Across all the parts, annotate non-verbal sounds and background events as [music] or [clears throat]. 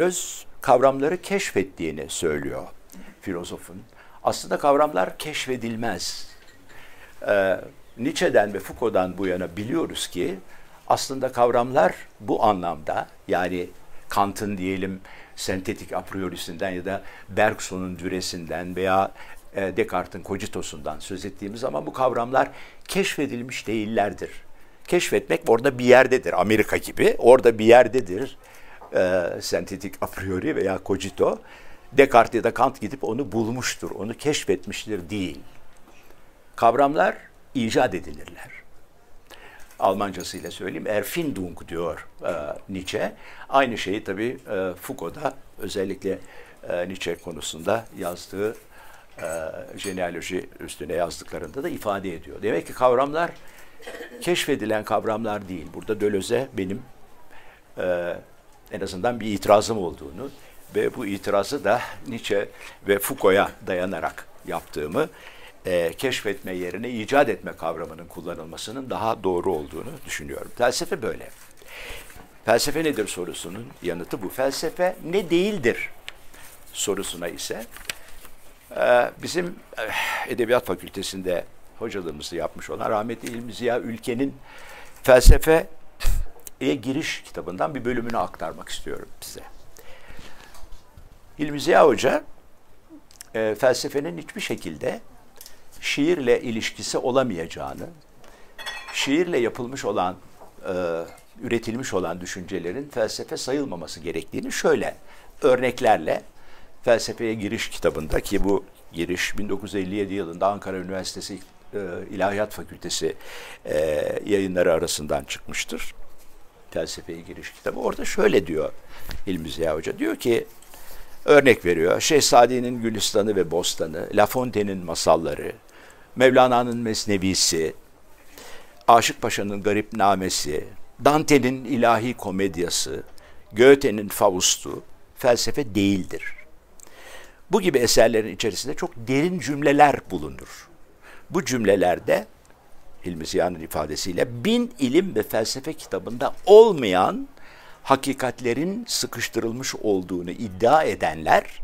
Deleuze kavramları keşfettiğini söylüyor filozofun. Aslında kavramlar keşfedilmez. Ee, Nietzsche'den ve Foucault'dan bu yana biliyoruz ki aslında kavramlar bu anlamda yani Kant'ın diyelim sentetik a priorisinden ya da Bergson'un düresinden veya e, Descartes'in kogitosundan söz ettiğimiz zaman bu kavramlar keşfedilmiş değillerdir. Keşfetmek orada bir yerdedir. Amerika gibi orada bir yerdedir. E, sentetik a priori veya cogito. Descartes ya da Kant gidip onu bulmuştur, onu keşfetmiştir değil. Kavramlar icat edilirler. Almancasıyla söyleyeyim, Erfindung diyor e, Nietzsche. Aynı şeyi tabii e, Foucault'da özellikle e, Nietzsche konusunda yazdığı e, jenealoji üstüne yazdıklarında da ifade ediyor. Demek ki kavramlar keşfedilen kavramlar değil. Burada Deleuze'e benim e, en azından bir itirazım olduğunu ve bu itirazı da Nietzsche ve Foucault'a dayanarak yaptığımı e, keşfetme yerine icat etme kavramının kullanılmasının daha doğru olduğunu düşünüyorum. Felsefe böyle. Felsefe nedir sorusunun yanıtı bu. Felsefe ne değildir sorusuna ise e, bizim e, Edebiyat Fakültesinde hocalığımızı yapmış olan rahmetli İlmi Ziya Ülke'nin felsefeye giriş kitabından bir bölümünü aktarmak istiyorum size. İlmi Ziya Hoca e, felsefenin hiçbir şekilde şiirle ilişkisi olamayacağını, şiirle yapılmış olan, e, üretilmiş olan düşüncelerin felsefe sayılmaması gerektiğini şöyle örneklerle felsefeye giriş kitabında ki bu giriş 1957 yılında Ankara Üniversitesi e, İlahiyat Fakültesi e, yayınları arasından çıkmıştır. Felsefeye giriş kitabı. Orada şöyle diyor İlmi Ziya Hoca. Diyor ki örnek veriyor. Şehzade'nin Gülistanı ve Bostanı, La Fontaine'in masalları, Mevlana'nın Mesnevisi, Aşık Paşa'nın Garip Namesi, Dante'nin ilahi komedyası, Goethe'nin Faust'u felsefe değildir. Bu gibi eserlerin içerisinde çok derin cümleler bulunur. Bu cümlelerde Hilmi Ziya'nın ifadesiyle bin ilim ve felsefe kitabında olmayan hakikatlerin sıkıştırılmış olduğunu iddia edenler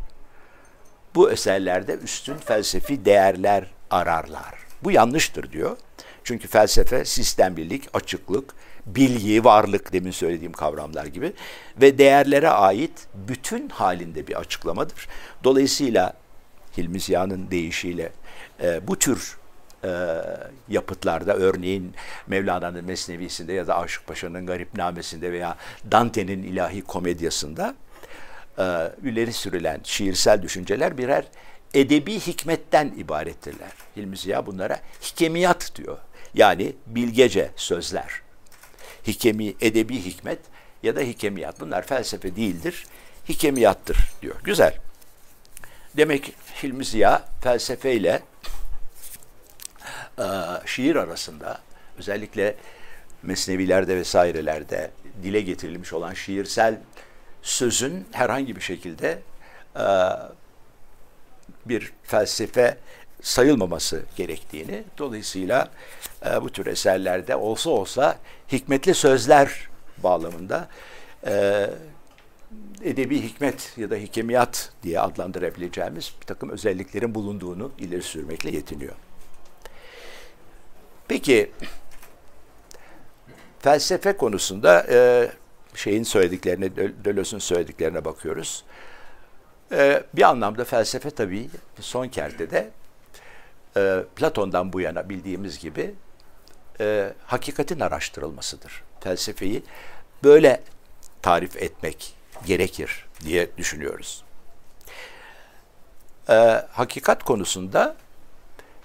bu eserlerde üstün felsefi değerler ararlar. Bu yanlıştır diyor. Çünkü felsefe sistemlilik, açıklık, bilgi, varlık demin söylediğim kavramlar gibi ve değerlere ait bütün halinde bir açıklamadır. Dolayısıyla Hilmi Ziya'nın deyişiyle e, bu tür e, yapıtlarda örneğin Mevlana'nın Mesnevisinde ya da Aşık Paşa'nın Garipnamesinde veya Dante'nin ilahi komedyasında e, ileri sürülen şiirsel düşünceler birer edebi hikmetten ibarettirler. Hilmi Ziya bunlara hikemiyat diyor. Yani bilgece sözler. Hikemi, edebi hikmet ya da hikemiyat. Bunlar felsefe değildir, hikemiyattır diyor. Güzel. Demek Hilmi Ziya felsefeyle e, şiir arasında özellikle mesnevilerde vesairelerde dile getirilmiş olan şiirsel sözün herhangi bir şekilde e, bir felsefe sayılmaması gerektiğini, dolayısıyla e, bu tür eserlerde olsa olsa hikmetli sözler bağlamında edebi hikmet ya da hikemiyat diye adlandırabileceğimiz bir takım özelliklerin bulunduğunu ileri sürmekle yetiniyor. Peki felsefe konusunda e, şeyin söylediklerine, Deleuze'ün söylediklerine bakıyoruz. E, bir anlamda felsefe tabii son kertede e, Platon'dan bu yana bildiğimiz gibi e, hakikatin araştırılmasıdır. Felsefeyi böyle tarif etmek gerekir diye düşünüyoruz. E, hakikat konusunda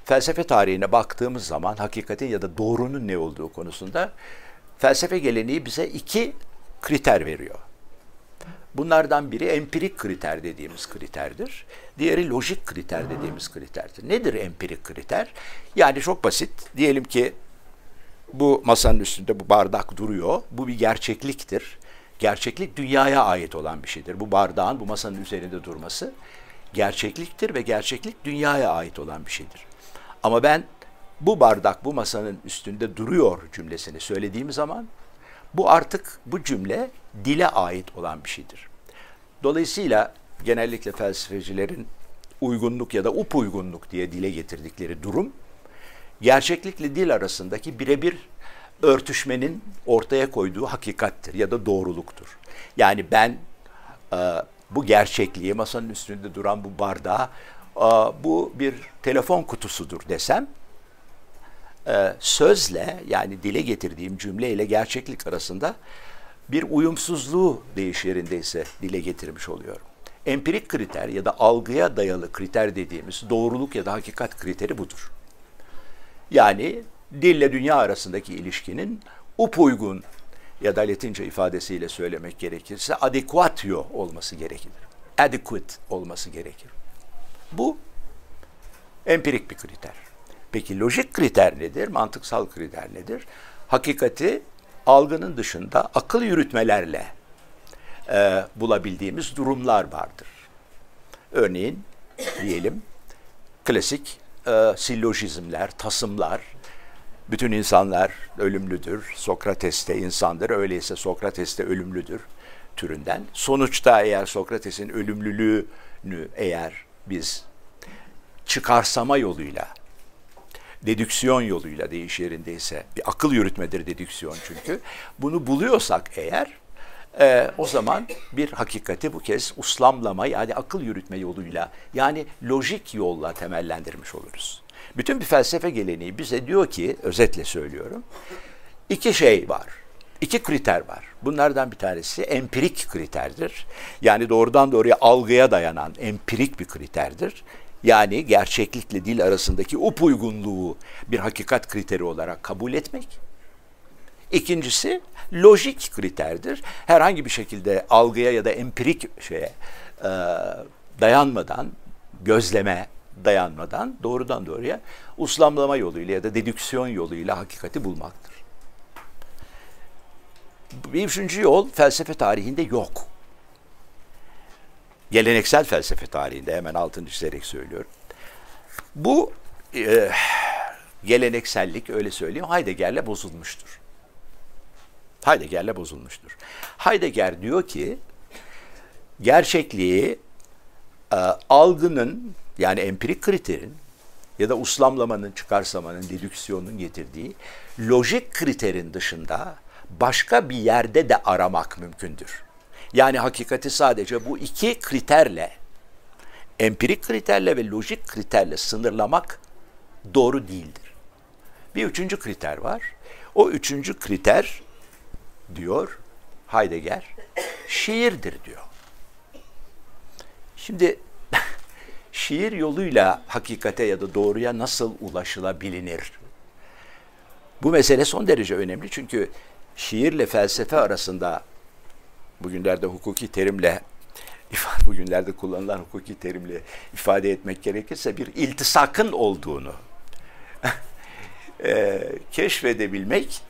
felsefe tarihine baktığımız zaman hakikatin ya da doğrunun ne olduğu konusunda felsefe geleneği bize iki kriter veriyor. Bunlardan biri empirik kriter dediğimiz kriterdir. Diğeri lojik kriter dediğimiz kriterdir. Nedir empirik kriter? Yani çok basit. Diyelim ki bu masanın üstünde bu bardak duruyor. Bu bir gerçekliktir. Gerçeklik dünyaya ait olan bir şeydir. Bu bardağın bu masanın üzerinde durması gerçekliktir ve gerçeklik dünyaya ait olan bir şeydir. Ama ben bu bardak bu masanın üstünde duruyor cümlesini söylediğim zaman bu artık bu cümle dile ait olan bir şeydir. Dolayısıyla genellikle felsefecilerin uygunluk ya da up uygunluk diye dile getirdikleri durum gerçeklikle dil arasındaki birebir örtüşmenin ortaya koyduğu hakikattir ya da doğruluktur. Yani ben e, bu gerçekliği masanın üstünde duran bu bardağı e, bu bir telefon kutusudur desem e, sözle yani dile getirdiğim cümleyle gerçeklik arasında bir uyumsuzluğu değiş yerindeyse dile getirmiş oluyorum. Empirik kriter ya da algıya dayalı kriter dediğimiz doğruluk ya da hakikat kriteri budur. Yani dille dünya arasındaki ilişkinin upuygun ya da Latince ifadesiyle söylemek gerekirse adequatio olması gerekir. Adequate olması gerekir. Bu empirik bir kriter. Peki lojik kriter nedir? Mantıksal kriter nedir? Hakikati algının dışında akıl yürütmelerle e, bulabildiğimiz durumlar vardır. Örneğin diyelim klasik e, sillojizmler, tasımlar, bütün insanlar ölümlüdür. Sokrates de insandır. Öyleyse Sokrates de ölümlüdür türünden. Sonuçta eğer Sokrates'in ölümlülüğünü eğer biz çıkarsama yoluyla, dedüksiyon yoluyla değiş yerindeyse, bir akıl yürütmedir dedüksiyon çünkü. Bunu buluyorsak eğer, e, o zaman bir hakikati bu kez uslamlama yani akıl yürütme yoluyla yani lojik yolla temellendirmiş oluruz. Bütün bir felsefe geleneği bize diyor ki, özetle söylüyorum, iki şey var. İki kriter var. Bunlardan bir tanesi empirik kriterdir. Yani doğrudan doğruya algıya dayanan empirik bir kriterdir. Yani gerçeklikle dil arasındaki upuygunluğu bir hakikat kriteri olarak kabul etmek. İkincisi lojik kriterdir. Herhangi bir şekilde algıya ya da empirik şeye e, dayanmadan, gözleme dayanmadan doğrudan doğruya uslamlama yoluyla ya da dedüksiyon yoluyla hakikati bulmaktır. Üçüncü yol felsefe tarihinde yok. Geleneksel felsefe tarihinde hemen altını çizerek söylüyorum. Bu e, geleneksellik öyle söyleyeyim Heidegger'le bozulmuştur. Heidegger'le bozulmuştur. Heidegger diyor ki gerçekliği e, algının yani empirik kriterin ya da uslamlamanın, çıkarsamanın, dedüksiyonun getirdiği lojik kriterin dışında başka bir yerde de aramak mümkündür. Yani hakikati sadece bu iki kriterle, empirik kriterle ve lojik kriterle sınırlamak doğru değildir. Bir üçüncü kriter var. O üçüncü kriter diyor Heidegger, şiirdir diyor. Şimdi [laughs] şiir yoluyla hakikate ya da doğruya nasıl ulaşılabilir? Bu mesele son derece önemli çünkü şiirle felsefe arasında bugünlerde hukuki terimle [laughs] bugünlerde kullanılan hukuki terimle ifade etmek gerekirse bir iltisakın olduğunu [laughs] keşfedebilmek,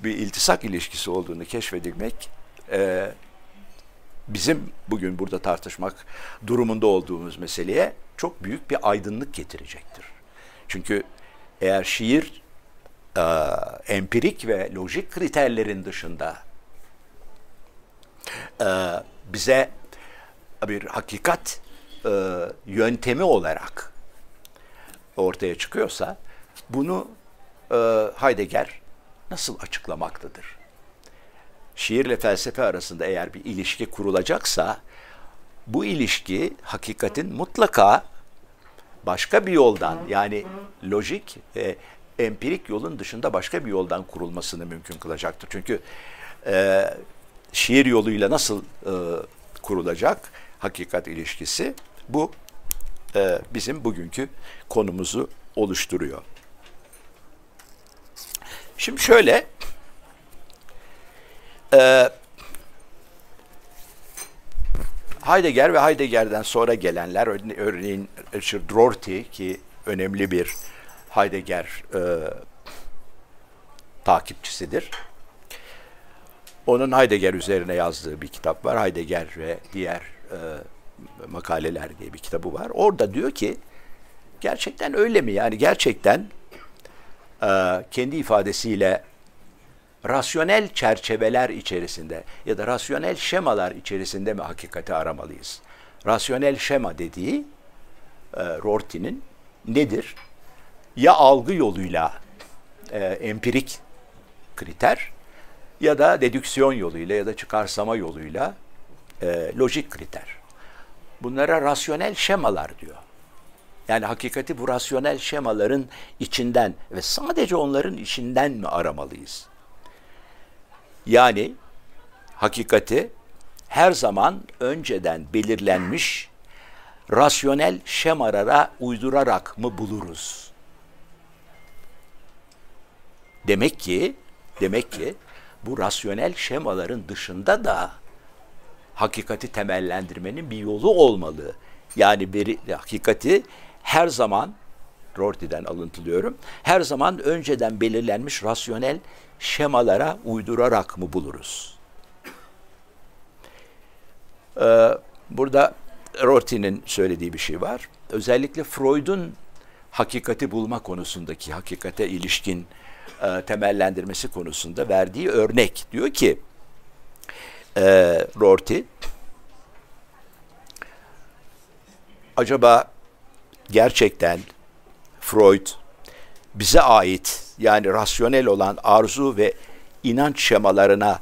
bir iltisak ilişkisi olduğunu keşfedebilmek e, bizim bugün burada tartışmak durumunda olduğumuz meseleye çok büyük bir aydınlık getirecektir. Çünkü eğer şiir e, empirik ve lojik kriterlerin dışında e, bize bir hakikat e, yöntemi olarak ortaya çıkıyorsa bunu e, Heidegger nasıl açıklamaktadır? şiirle felsefe arasında eğer bir ilişki kurulacaksa bu ilişki hakikatin mutlaka başka bir yoldan yani lojik ve empirik yolun dışında başka bir yoldan kurulmasını mümkün kılacaktır. Çünkü e, şiir yoluyla nasıl e, kurulacak hakikat ilişkisi bu e, bizim bugünkü konumuzu oluşturuyor. Şimdi şöyle ee, Heidegger ve Heidegger'den sonra gelenler, örneğin Richard Rorty ki önemli bir Heidegger e, takipçisidir. Onun Heidegger üzerine yazdığı bir kitap var. Heidegger ve diğer e, makaleler diye bir kitabı var. Orada diyor ki gerçekten öyle mi? Yani gerçekten e, kendi ifadesiyle rasyonel çerçeveler içerisinde ya da rasyonel şemalar içerisinde mi hakikati aramalıyız? Rasyonel şema dediği e, Rorty'nin nedir? Ya algı yoluyla e, empirik kriter ya da dedüksiyon yoluyla ya da çıkarsama yoluyla e, lojik kriter. Bunlara rasyonel şemalar diyor. Yani hakikati bu rasyonel şemaların içinden ve sadece onların içinden mi aramalıyız? Yani hakikati her zaman önceden belirlenmiş rasyonel şemalara uydurarak mı buluruz? Demek ki demek ki bu rasyonel şemaların dışında da hakikati temellendirmenin bir yolu olmalı. Yani bir hakikati her zaman Rorty'den alıntılıyorum. Her zaman önceden belirlenmiş rasyonel şemalara uydurarak mı buluruz? Ee, burada Rorty'nin söylediği bir şey var. Özellikle Freud'un hakikati bulma konusundaki, hakikate ilişkin e, temellendirmesi konusunda verdiği örnek. Diyor ki, e, Rorty, acaba gerçekten Freud bize ait yani rasyonel olan arzu ve inanç şemalarına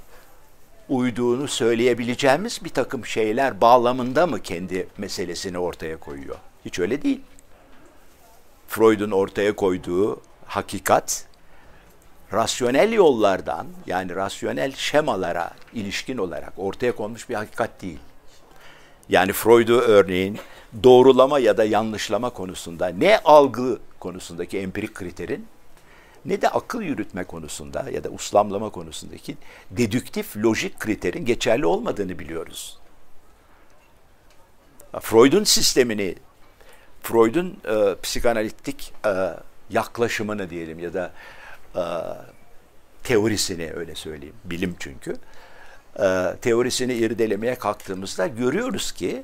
uyduğunu söyleyebileceğimiz bir takım şeyler bağlamında mı kendi meselesini ortaya koyuyor? Hiç öyle değil. Freud'un ortaya koyduğu hakikat rasyonel yollardan yani rasyonel şemalara ilişkin olarak ortaya konmuş bir hakikat değil. Yani Freud'u örneğin doğrulama ya da yanlışlama konusunda ne algı konusundaki empirik kriterin ne de akıl yürütme konusunda ya da uslamlama konusundaki dedüktif lojik kriterin geçerli olmadığını biliyoruz. Freud'un sistemini, Freud'un e, psikanalitik e, yaklaşımını diyelim ya da e, teorisini öyle söyleyeyim, bilim çünkü, e, teorisini irdelemeye kalktığımızda görüyoruz ki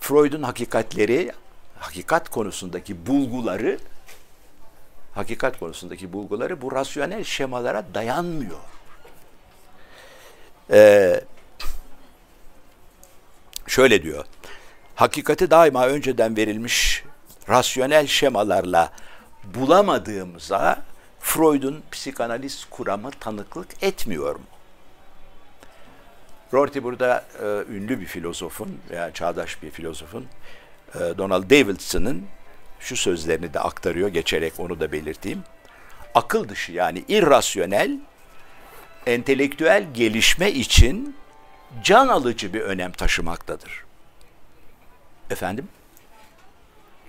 Freud'un hakikatleri, hakikat konusundaki bulguları, hakikat konusundaki bulguları bu rasyonel şemalara dayanmıyor. Ee, şöyle diyor, hakikati daima önceden verilmiş rasyonel şemalarla bulamadığımıza Freud'un psikanaliz kuramı tanıklık etmiyor mu? Rorty burada e, ünlü bir filozofun, yani çağdaş bir filozofun, e, Donald Davidson'ın şu sözlerini de aktarıyor, geçerek onu da belirteyim. Akıl dışı yani irrasyonel, entelektüel gelişme için can alıcı bir önem taşımaktadır. Efendim?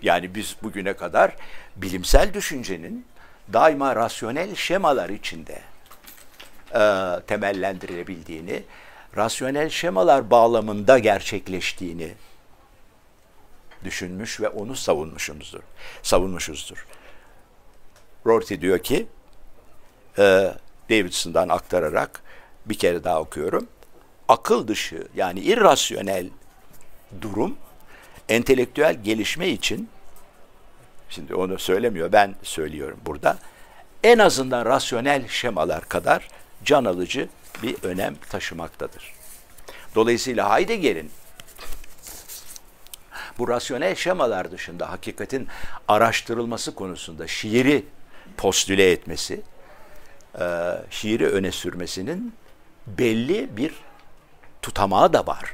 Yani biz bugüne kadar bilimsel düşüncenin daima rasyonel şemalar içinde e, temellendirilebildiğini, rasyonel şemalar bağlamında gerçekleştiğini düşünmüş ve onu savunmuşumuzdur. Savunmuşuzdur. Rorty diyor ki, e, Davidson'dan aktararak bir kere daha okuyorum. Akıl dışı yani irrasyonel durum entelektüel gelişme için şimdi onu söylemiyor ben söylüyorum burada en azından rasyonel şemalar kadar can alıcı bir önem taşımaktadır. Dolayısıyla Heidegger'in bu rasyonel şemalar dışında hakikatin araştırılması konusunda şiiri postüle etmesi, e, şiiri öne sürmesinin belli bir tutamağı da var.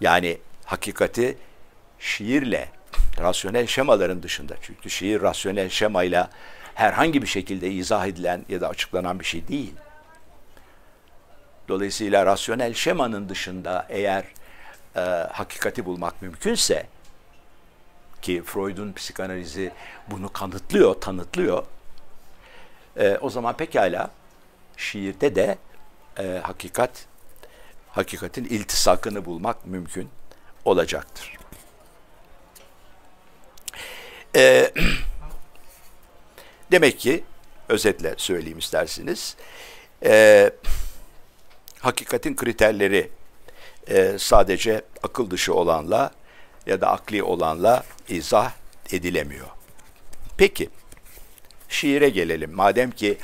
Yani hakikati şiirle, rasyonel şemaların dışında, çünkü şiir rasyonel şemayla herhangi bir şekilde izah edilen ya da açıklanan bir şey değil. Dolayısıyla rasyonel şemanın dışında eğer e, hakikati bulmak mümkünse ki Freud'un psikanalizi bunu kanıtlıyor, tanıtlıyor. E, o zaman pekala şiirde de e, hakikat hakikatin iltisakını bulmak mümkün olacaktır. E, [clears throat] demek ki özetle söyleyeyim isterseniz. E, hakikatin kriterleri e, sadece akıl dışı olanla ya da akli olanla izah edilemiyor. Peki, şiire gelelim. Madem ki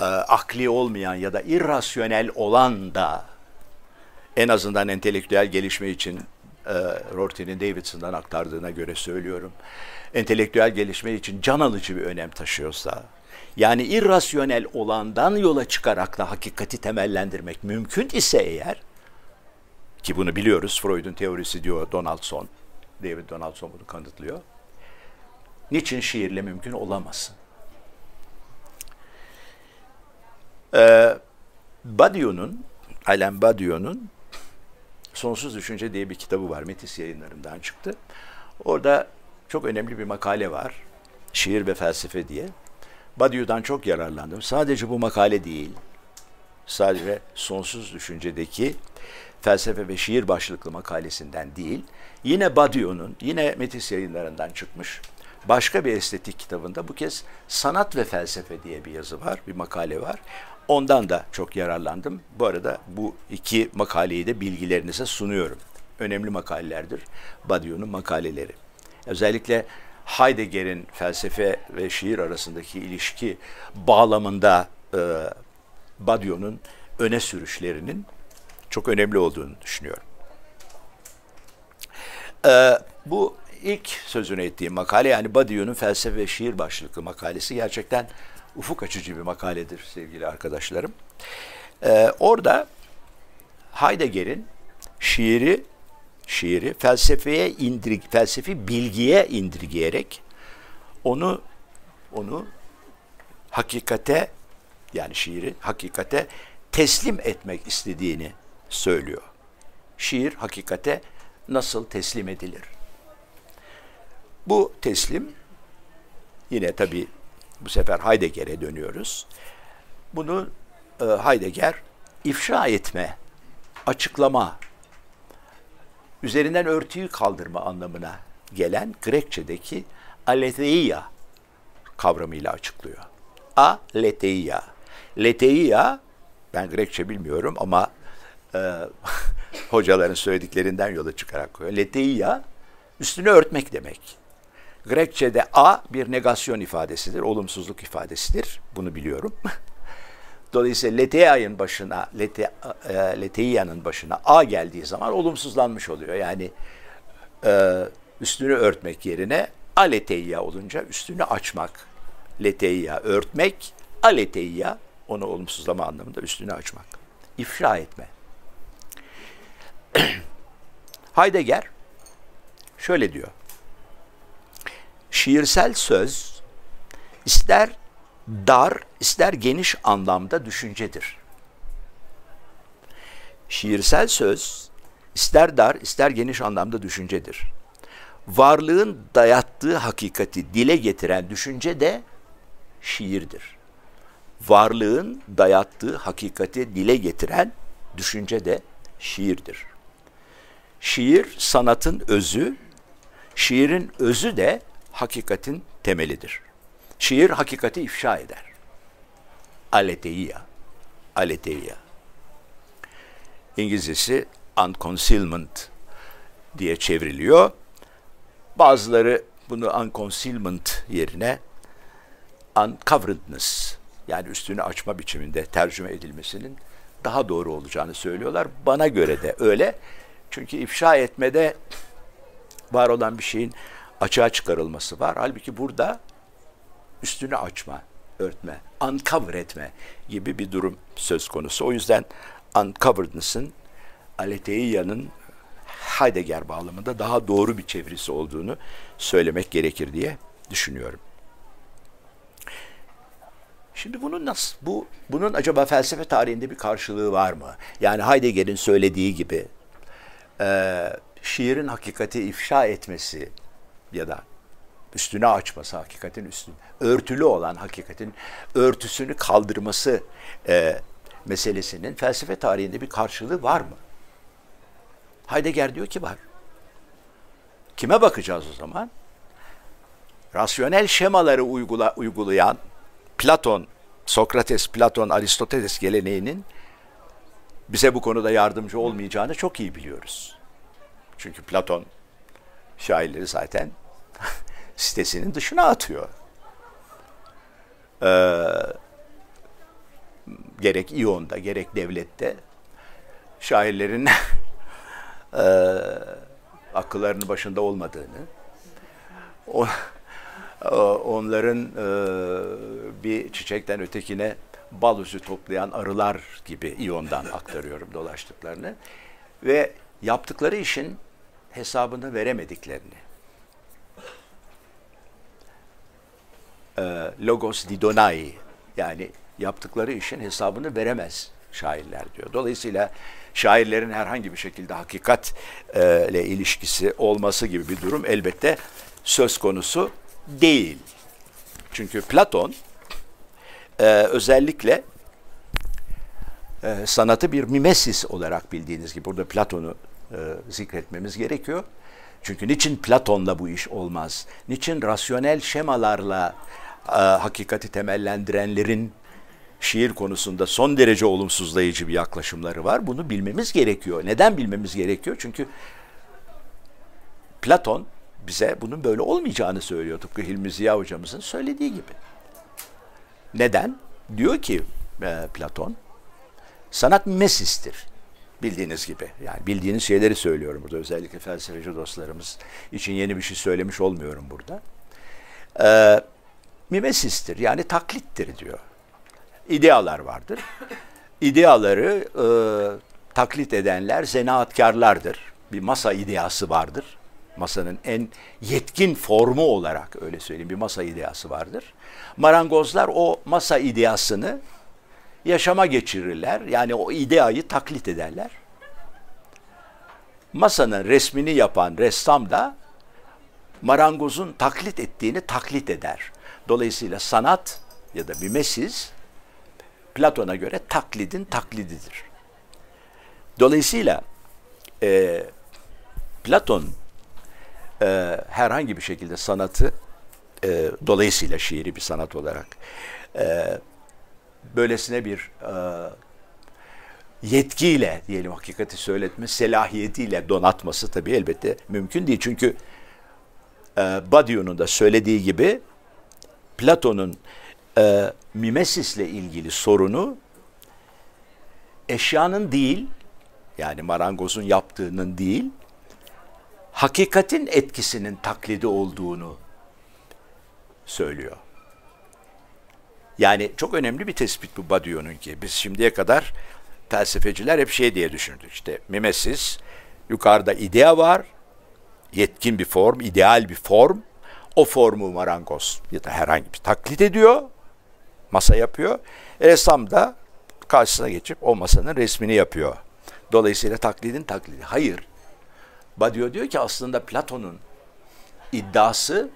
e, akli olmayan ya da irrasyonel olan da en azından entelektüel gelişme için e, Rorty'nin Davidson'dan aktardığına göre söylüyorum. Entelektüel gelişme için can alıcı bir önem taşıyorsa, yani irrasyonel olandan yola çıkarak da hakikati temellendirmek mümkün ise eğer, ki bunu biliyoruz, Freud'un teorisi diyor Donaldson, David Donaldson bunu kanıtlıyor. Niçin şiirle mümkün olamasın? Ee, Badiou'nun, Alain Badiou'nun Sonsuz Düşünce diye bir kitabı var. Metis yayınlarından çıktı. Orada çok önemli bir makale var. Şiir ve felsefe diye. Badiou'dan çok yararlandım. Sadece bu makale değil. Sadece Sonsuz Düşünce'deki felsefe ve şiir başlıklı makalesinden değil. Yine Badiou'nun, yine Metis yayınlarından çıkmış başka bir estetik kitabında bu kez sanat ve felsefe diye bir yazı var, bir makale var. Ondan da çok yararlandım. Bu arada bu iki makaleyi de bilgilerinize sunuyorum. Önemli makalelerdir Badiou'nun makaleleri. Özellikle Heidegger'in felsefe ve şiir arasındaki ilişki bağlamında e, Badiou'nun öne sürüşlerinin çok önemli olduğunu düşünüyorum. E, bu ilk sözünü ettiğim makale yani Badiou'nun felsefe ve şiir başlıklı makalesi gerçekten ufuk açıcı bir makaledir sevgili arkadaşlarım. Ee, orada Heidegger'in şiiri şiiri felsefeye indirg felsefi bilgiye indirgeyerek onu onu hakikate yani şiiri hakikate teslim etmek istediğini söylüyor. Şiir hakikate nasıl teslim edilir? Bu teslim yine tabi bu sefer Heidegger'e dönüyoruz. Bunu e, Heidegger ifşa etme, açıklama, üzerinden örtüyü kaldırma anlamına gelen Grekçedeki aletheia kavramıyla açıklıyor. Aletheia. Letheia, ben Grekçe bilmiyorum ama e, [laughs] hocaların söylediklerinden yola çıkarak koyuyor. Letheia, üstünü örtmek demek. Grekçe'de a bir negasyon ifadesidir, olumsuzluk ifadesidir. Bunu biliyorum. [laughs] Dolayısıyla leteia'nın başına, lete, e, leteia'nın başına a geldiği zaman olumsuzlanmış oluyor. Yani e, üstünü örtmek yerine aleteia olunca üstünü açmak. Leteia örtmek, aleteia onu olumsuzlama anlamında üstünü açmak. İfşa etme. [clears throat] Heidegger şöyle diyor şiirsel söz ister dar, ister geniş anlamda düşüncedir. Şiirsel söz ister dar, ister geniş anlamda düşüncedir. Varlığın dayattığı hakikati dile getiren düşünce de şiirdir. Varlığın dayattığı hakikati dile getiren düşünce de şiirdir. Şiir sanatın özü, şiirin özü de hakikatin temelidir. Şiir hakikati ifşa eder. Aletheia. Aletheia. İngilizcesi unconcealment diye çevriliyor. Bazıları bunu unconcealment yerine uncoveredness yani üstünü açma biçiminde tercüme edilmesinin daha doğru olacağını söylüyorlar. Bana göre de öyle. Çünkü ifşa etmede var olan bir şeyin açığa çıkarılması var. Halbuki burada üstünü açma, örtme, uncover etme gibi bir durum söz konusu. O yüzden uncoveredness'ın Aletheiya'nın Heidegger bağlamında daha doğru bir çevirisi olduğunu söylemek gerekir diye düşünüyorum. Şimdi bunun nasıl, bu, bunun acaba felsefe tarihinde bir karşılığı var mı? Yani Heidegger'in söylediği gibi e, şiirin hakikati ifşa etmesi, ya da üstüne açması hakikatin üstünü, örtülü olan hakikatin örtüsünü kaldırması e, meselesinin felsefe tarihinde bir karşılığı var mı? Heidegger diyor ki var. Kime bakacağız o zaman? Rasyonel şemaları uygula, uygulayan Platon, Sokrates, Platon, Aristoteles geleneğinin bize bu konuda yardımcı olmayacağını çok iyi biliyoruz. Çünkü Platon şairleri zaten [laughs] sitesinin dışına atıyor. Ee, gerek İyon'da gerek devlette şairlerin [laughs] e, akıllarının başında olmadığını, o, onların e, bir çiçekten ötekine bal üzü toplayan arılar gibi İyon'dan aktarıyorum dolaştıklarını ve yaptıkları işin hesabını veremediklerini. E, logos di donai yani yaptıkları işin hesabını veremez şairler diyor. Dolayısıyla şairlerin herhangi bir şekilde hakikatle ilişkisi olması gibi bir durum elbette söz konusu değil. Çünkü Platon e, özellikle e, sanatı bir mimesis olarak bildiğiniz gibi burada Platon'u e, zikretmemiz gerekiyor. Çünkü niçin Platon'la bu iş olmaz? Niçin rasyonel şemalarla e, hakikati temellendirenlerin şiir konusunda son derece olumsuzlayıcı bir yaklaşımları var. Bunu bilmemiz gerekiyor. Neden bilmemiz gerekiyor? Çünkü Platon bize bunun böyle olmayacağını söylüyor. Tıpkı Hilmi Ziya hocamızın söylediği gibi. Neden? Diyor ki e, Platon, sanat mimesistir. Bildiğiniz gibi. Yani bildiğiniz şeyleri söylüyorum burada. Özellikle felsefeci dostlarımız için yeni bir şey söylemiş olmuyorum burada. E, mimesistir. Yani taklittir diyor. İdealar vardır. İdeaları e, taklit edenler zanaatkarlardır. Bir masa ideası vardır masanın en yetkin formu olarak öyle söyleyeyim bir masa ideası vardır. Marangozlar o masa ideasını yaşama geçirirler. Yani o ideayı taklit ederler. Masanın resmini yapan ressam da marangozun taklit ettiğini taklit eder. Dolayısıyla sanat ya da mimesis Platon'a göre taklidin taklididir. Dolayısıyla e, Platon e, herhangi bir şekilde sanatı e, dolayısıyla şiiri bir sanat olarak e, böylesine bir e, yetkiyle diyelim hakikati söyletme selahiyetiyle donatması tabii elbette mümkün değil. Çünkü e, Badiou'nun da söylediği gibi Platon'un e, mimesisle ilgili sorunu eşyanın değil yani marangozun yaptığının değil hakikatin etkisinin taklidi olduğunu söylüyor. Yani çok önemli bir tespit bu Badiou'nun ki. Biz şimdiye kadar felsefeciler hep şey diye düşündük. İşte mimesis, yukarıda idea var, yetkin bir form, ideal bir form. O formu marangoz ya da herhangi bir taklit ediyor, masa yapıyor. Ressam da karşısına geçip o masanın resmini yapıyor. Dolayısıyla taklidin taklidi. Hayır, Badiou diyor ki aslında Platon'un iddiası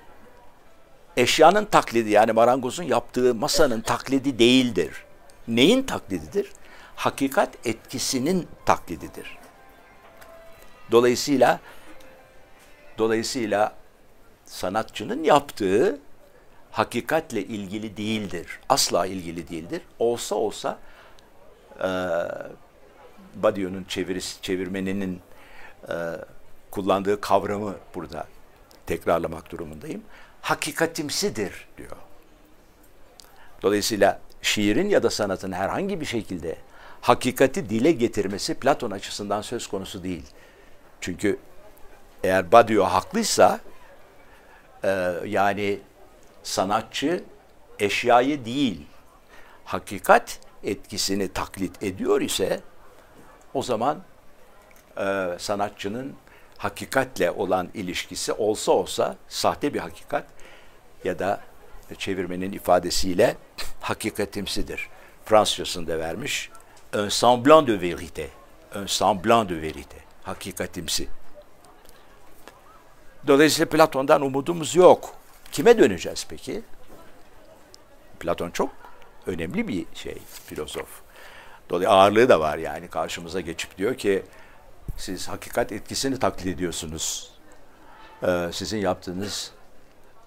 eşyanın taklidi yani marangozun yaptığı masanın taklidi değildir. Neyin taklididir? Hakikat etkisinin taklididir. Dolayısıyla dolayısıyla sanatçının yaptığı hakikatle ilgili değildir. Asla ilgili değildir. Olsa olsa e, Badiou'nun çevirisi, çevirmeninin e, kullandığı kavramı burada tekrarlamak durumundayım. Hakikatimsidir diyor. Dolayısıyla şiirin ya da sanatın herhangi bir şekilde hakikati dile getirmesi Platon açısından söz konusu değil. Çünkü eğer Badiou haklıysa e, yani sanatçı eşyayı değil hakikat etkisini taklit ediyor ise o zaman e, sanatçının hakikatle olan ilişkisi olsa olsa sahte bir hakikat ya da çevirmenin ifadesiyle hakikatimsidir. Fransızcasında vermiş. Un semblant de vérité. Un semblant de vérité. Hakikatimsi. Dolayısıyla Platon'dan umudumuz yok. Kime döneceğiz peki? Platon çok önemli bir şey, filozof. Dolayısıyla ağırlığı da var yani karşımıza geçip diyor ki siz hakikat etkisini taklit ediyorsunuz. Ee, sizin yaptığınız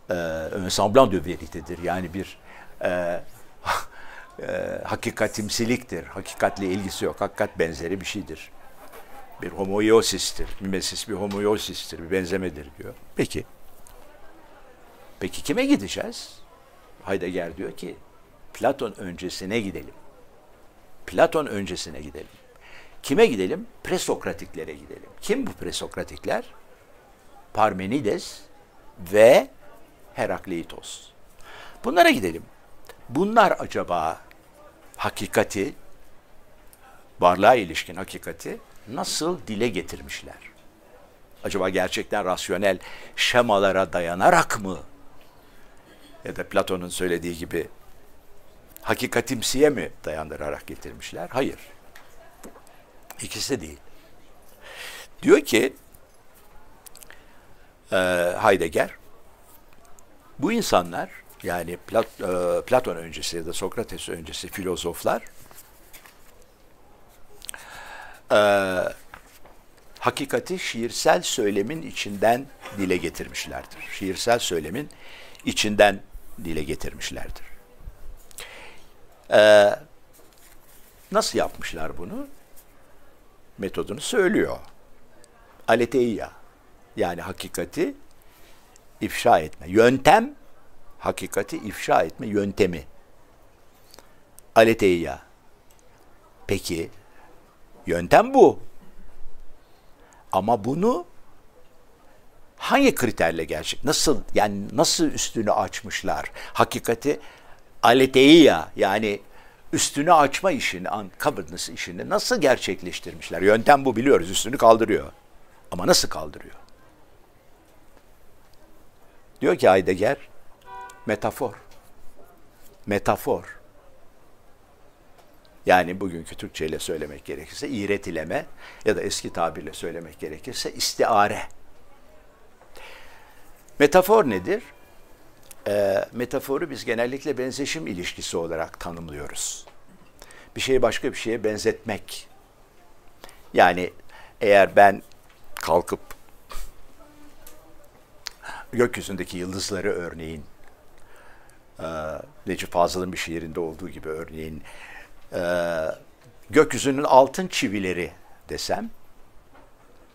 e, un semblant de véritedir. Yani bir e, [laughs] e, hakikatimsiliktir. Hakikatle ilgisi yok. Hakikat benzeri bir şeydir. Bir homoiosistir. Mimesis bir homoiosistir. Bir benzemedir diyor. Peki. Peki kime gideceğiz? Heidegger diyor ki Platon öncesine gidelim. Platon öncesine gidelim. Kime gidelim? Presokratiklere gidelim. Kim bu presokratikler? Parmenides ve Herakleitos. Bunlara gidelim. Bunlar acaba hakikati, varlığa ilişkin hakikati nasıl dile getirmişler? Acaba gerçekten rasyonel şemalara dayanarak mı? Ya da Platon'un söylediği gibi hakikatimsiye mi dayandırarak getirmişler? Hayır. İkisi de değil. Diyor ki e, Heidegger, bu insanlar yani Plat, e, Platon öncesi ya da Sokrates öncesi filozoflar e, hakikati şiirsel söylemin içinden dile getirmişlerdir. Şiirsel söylemin içinden dile getirmişlerdir. E, nasıl yapmışlar bunu? Metodunu söylüyor. Aletheia yani hakikati ifşa etme. Yöntem hakikati ifşa etme yöntemi. Aletheia. Peki yöntem bu. Ama bunu hangi kriterle gerçek? Nasıl yani nasıl üstünü açmışlar? Hakikati aletheia yani üstünü açma işini, uncoverness işini nasıl gerçekleştirmişler? Yöntem bu biliyoruz, üstünü kaldırıyor. Ama nasıl kaldırıyor? Diyor ki Heidegger, metafor. Metafor. Yani bugünkü Türkçe ile söylemek gerekirse iğretileme ya da eski tabirle söylemek gerekirse istiare. Metafor nedir? E, metaforu biz genellikle benzeşim ilişkisi olarak tanımlıyoruz. Bir şeyi başka bir şeye benzetmek. Yani eğer ben kalkıp gökyüzündeki yıldızları örneğin e, Necip Fazıl'ın bir şiirinde olduğu gibi örneğin e, gökyüzünün altın çivileri desem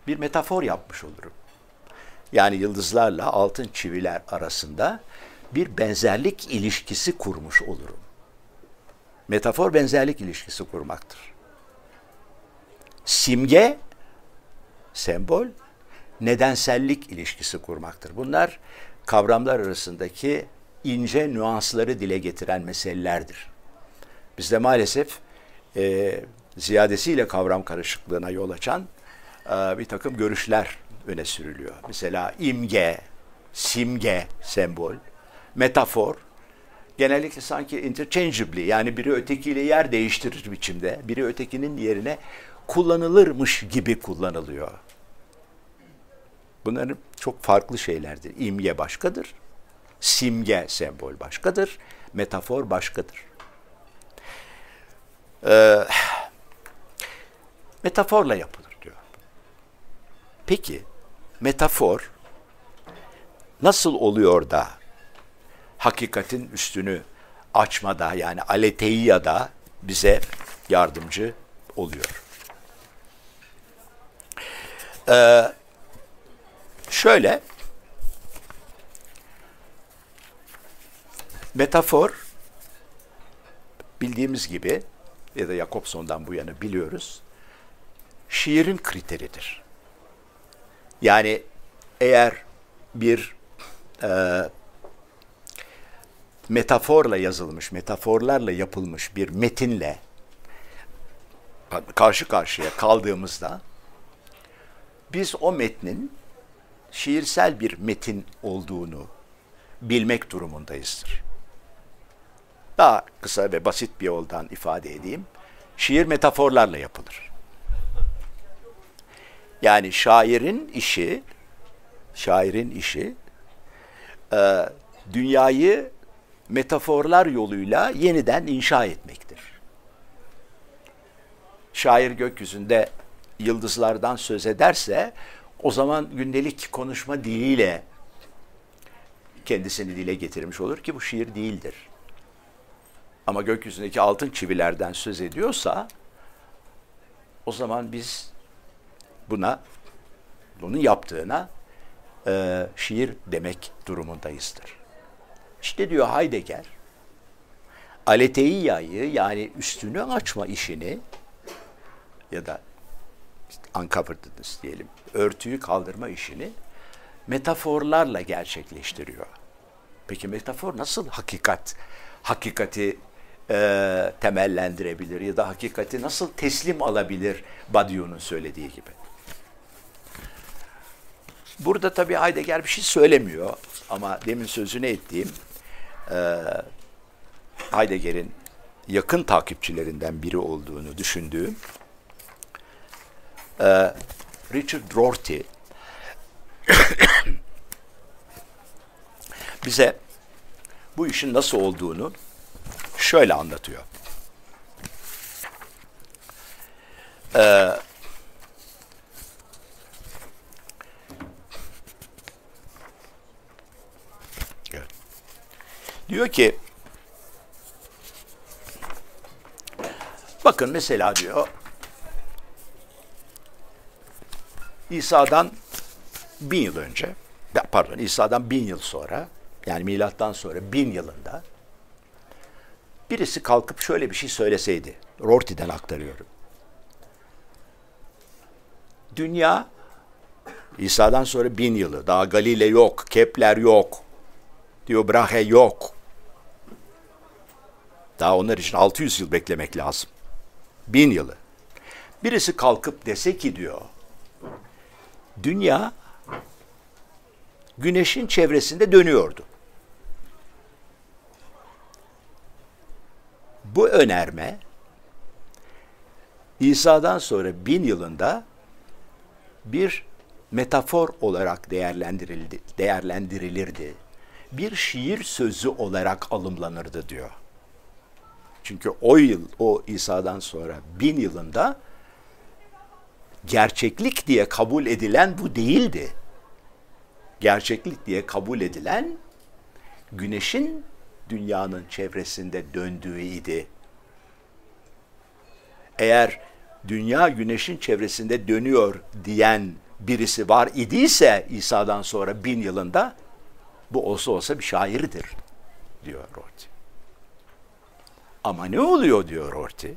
bir metafor yapmış olurum. Yani yıldızlarla altın çiviler arasında bir benzerlik ilişkisi kurmuş olurum. Metafor benzerlik ilişkisi kurmaktır. Simge, sembol, nedensellik ilişkisi kurmaktır. Bunlar kavramlar arasındaki ince nüansları dile getiren meselelerdir. Bizde maalesef e, ziyadesiyle kavram karışıklığına yol açan e, bir takım görüşler öne sürülüyor. Mesela imge, simge, sembol, metafor genellikle sanki interchangeably yani biri ötekiyle yer değiştirir biçimde, biri ötekinin yerine kullanılırmış gibi kullanılıyor. Bunların çok farklı şeylerdir. İmge başkadır, simge, sembol başkadır, metafor başkadır. Ee, metaforla yapılır diyor. Peki, metafor nasıl oluyor da hakikatin üstünü açmada yani aleteiyada bize yardımcı oluyor. Ee, şöyle metafor bildiğimiz gibi ya da Jakobson'dan bu yana biliyoruz şiirin kriteridir. Yani eğer bir e, metaforla yazılmış, metaforlarla yapılmış bir metinle karşı karşıya kaldığımızda biz o metnin şiirsel bir metin olduğunu bilmek durumundayızdır. Daha kısa ve basit bir yoldan ifade edeyim. Şiir metaforlarla yapılır. Yani şairin işi, şairin işi, e, dünyayı metaforlar yoluyla yeniden inşa etmektir. Şair gökyüzünde yıldızlardan söz ederse o zaman gündelik konuşma diliyle kendisini dile getirmiş olur ki bu şiir değildir. Ama gökyüzündeki altın çivilerden söz ediyorsa o zaman biz buna bunun yaptığına e, şiir demek durumundayızdır. İşte diyor Heidegger, aleteiyayı yani üstünü açma işini ya da işte diyelim, örtüyü kaldırma işini metaforlarla gerçekleştiriyor. Peki metafor nasıl hakikat, hakikati e, temellendirebilir ya da hakikati nasıl teslim alabilir Badiou'nun söylediği gibi? Burada tabii Heidegger bir şey söylemiyor ama demin sözünü ettiğim e, Heidegger'in yakın takipçilerinden biri olduğunu düşündüğüm e, Richard Rorty [coughs] bize bu işin nasıl olduğunu şöyle anlatıyor. Ee, Diyor ki bakın mesela diyor İsa'dan bin yıl önce pardon İsa'dan bin yıl sonra yani milattan sonra bin yılında birisi kalkıp şöyle bir şey söyleseydi Rorty'den aktarıyorum. Dünya İsa'dan sonra bin yılı daha Galile yok, Kepler yok, diyor Brahe yok. Daha onlar için 600 yıl beklemek lazım. Bin yılı. Birisi kalkıp dese ki diyor, dünya güneşin çevresinde dönüyordu. Bu önerme İsa'dan sonra bin yılında bir metafor olarak değerlendirildi, değerlendirilirdi. Bir şiir sözü olarak alımlanırdı diyor. Çünkü o yıl, o İsa'dan sonra bin yılında gerçeklik diye kabul edilen bu değildi. Gerçeklik diye kabul edilen güneşin dünyanın çevresinde döndüğüydi. Eğer dünya güneşin çevresinde dönüyor diyen birisi var idiyse İsa'dan sonra bin yılında bu olsa olsa bir şairdir diyor Rorty. Ama ne oluyor diyor Rorty?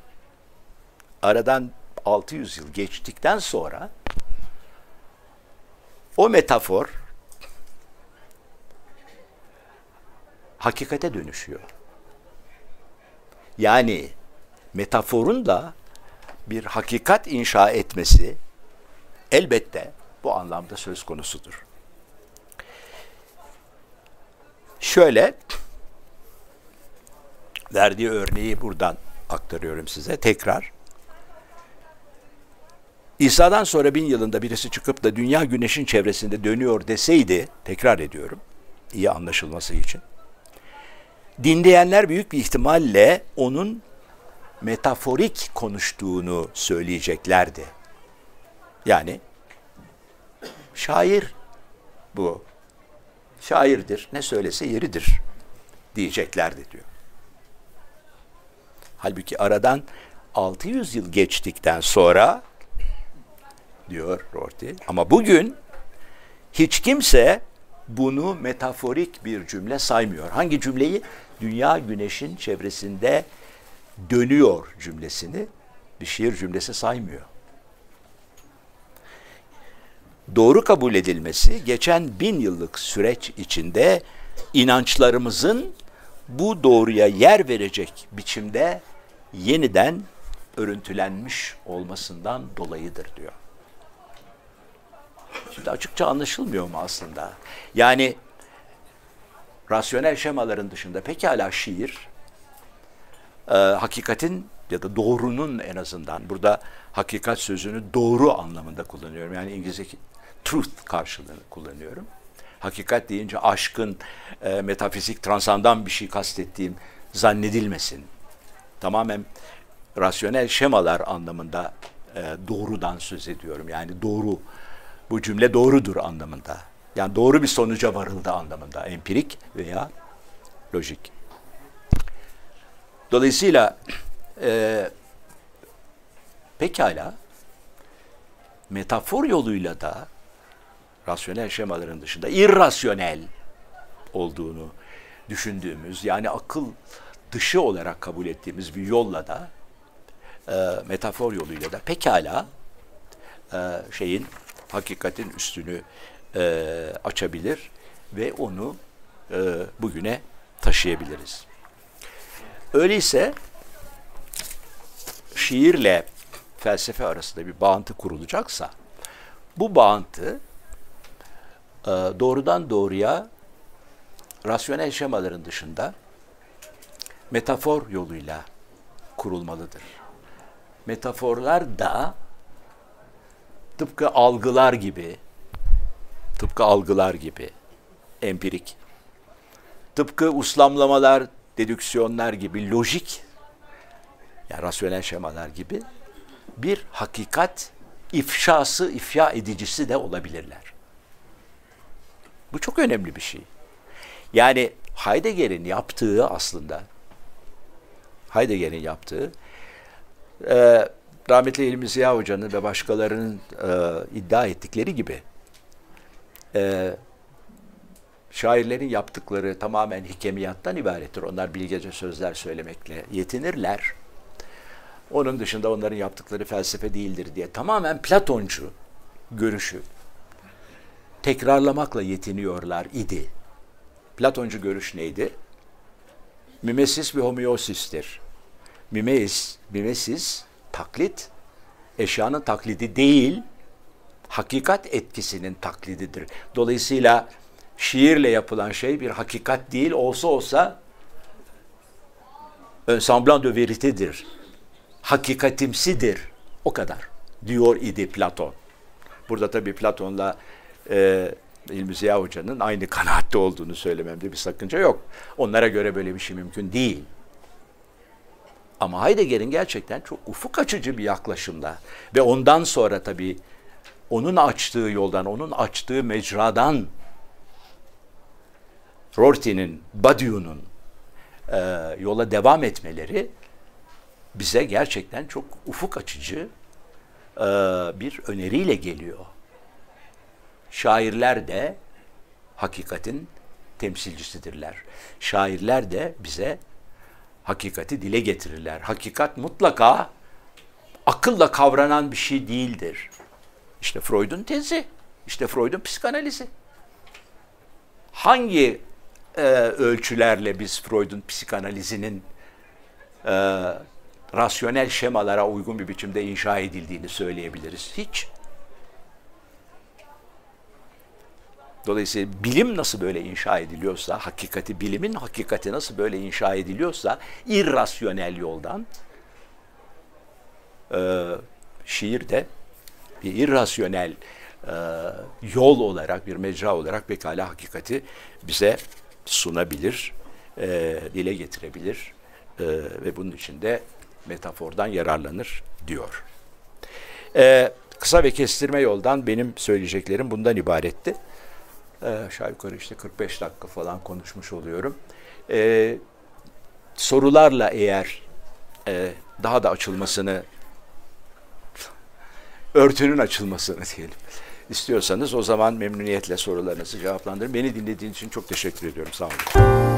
Aradan 600 yıl geçtikten sonra o metafor hakikate dönüşüyor. Yani metaforun da bir hakikat inşa etmesi elbette bu anlamda söz konusudur. Şöyle verdiği örneği buradan aktarıyorum size tekrar. İsa'dan sonra bin yılında birisi çıkıp da dünya güneşin çevresinde dönüyor deseydi, tekrar ediyorum, iyi anlaşılması için. Dinleyenler büyük bir ihtimalle onun metaforik konuştuğunu söyleyeceklerdi. Yani şair bu. Şairdir, ne söylese yeridir diyeceklerdi diyor. Halbuki aradan 600 yıl geçtikten sonra diyor Rorty ama bugün hiç kimse bunu metaforik bir cümle saymıyor. Hangi cümleyi? Dünya güneşin çevresinde dönüyor cümlesini bir şiir cümlesi saymıyor. Doğru kabul edilmesi geçen bin yıllık süreç içinde inançlarımızın bu doğruya yer verecek biçimde yeniden örüntülenmiş olmasından dolayıdır diyor. Şimdi açıkça anlaşılmıyor mu aslında? Yani rasyonel şemaların dışında pekala şiir, e, hakikatin ya da doğrunun en azından burada hakikat sözünü doğru anlamında kullanıyorum. Yani İngilizce truth karşılığını kullanıyorum. Hakikat deyince aşkın, e, metafizik, transandan bir şey kastettiğim zannedilmesin. Tamamen rasyonel şemalar anlamında e, doğrudan söz ediyorum. Yani doğru, bu cümle doğrudur anlamında. Yani doğru bir sonuca varıldı anlamında. Empirik veya lojik. Dolayısıyla e, pekala metafor yoluyla da rasyonel şemaların dışında irrasyonel olduğunu düşündüğümüz yani akıl dışı olarak kabul ettiğimiz bir yolla da e, metafor yoluyla da pekala e, şeyin hakikatin üstünü e, açabilir ve onu e, bugüne taşıyabiliriz. Öyleyse şiirle felsefe arasında bir bağıntı kurulacaksa bu bağıntı e, doğrudan doğruya rasyonel şemaların dışında metafor yoluyla kurulmalıdır. Metaforlar da tıpkı algılar gibi, tıpkı algılar gibi empirik, tıpkı uslamlamalar, dedüksiyonlar gibi lojik, yani rasyonel şemalar gibi bir hakikat ifşası, ifya edicisi de olabilirler. Bu çok önemli bir şey. Yani Heidegger'in yaptığı aslında Heidegger'in yaptığı e, rahmetli İlmi Ziya Hoca'nın ve başkalarının e, iddia ettikleri gibi e, şairlerin yaptıkları tamamen hikemiyattan ibarettir. Onlar bilgece sözler söylemekle yetinirler. Onun dışında onların yaptıkları felsefe değildir diye tamamen Platoncu görüşü tekrarlamakla yetiniyorlar idi. Platoncu görüş neydi? Mimesis bir homeosistir. Mimeis, mimesis, taklit, eşyanın taklidi değil, hakikat etkisinin taklididir. Dolayısıyla şiirle yapılan şey bir hakikat değil, olsa olsa un semblant de vérité'dir. Hakikatimsidir. O kadar diyor idi Platon. Burada tabii Platon'la e, İlmi Ziya Hoca'nın aynı kanaatte olduğunu söylememde bir sakınca yok. Onlara göre böyle bir şey mümkün değil. Ama Heidegger'in gerçekten çok ufuk açıcı bir yaklaşımla ve ondan sonra tabii onun açtığı yoldan, onun açtığı mecradan Rorty'nin, Badiou'nun e, yola devam etmeleri bize gerçekten çok ufuk açıcı e, bir öneriyle geliyor. Şairler de hakikatin temsilcisidirler. Şairler de bize hakikati dile getirirler. Hakikat mutlaka akılla kavranan bir şey değildir. İşte Freud'un tezi, işte Freud'un psikanalizi. Hangi e, ölçülerle biz Freud'un psikanalizinin e, rasyonel şemalara uygun bir biçimde inşa edildiğini söyleyebiliriz? Hiç. Dolayısıyla bilim nasıl böyle inşa ediliyorsa, hakikati, bilimin hakikati nasıl böyle inşa ediliyorsa, irrasyonel yoldan, e, şiir de bir irrasyonel e, yol olarak, bir mecra olarak pekala hakikati bize sunabilir, e, dile getirebilir e, ve bunun için de metafordan yararlanır diyor. E, kısa ve kestirme yoldan benim söyleyeceklerim bundan ibaretti. Aşağı yukarı işte 45 dakika falan konuşmuş oluyorum. E, sorularla eğer e, daha da açılmasını, örtünün açılmasını diyelim istiyorsanız o zaman memnuniyetle sorularınızı cevaplandırın. Beni dinlediğiniz için çok teşekkür ediyorum. Sağ olun.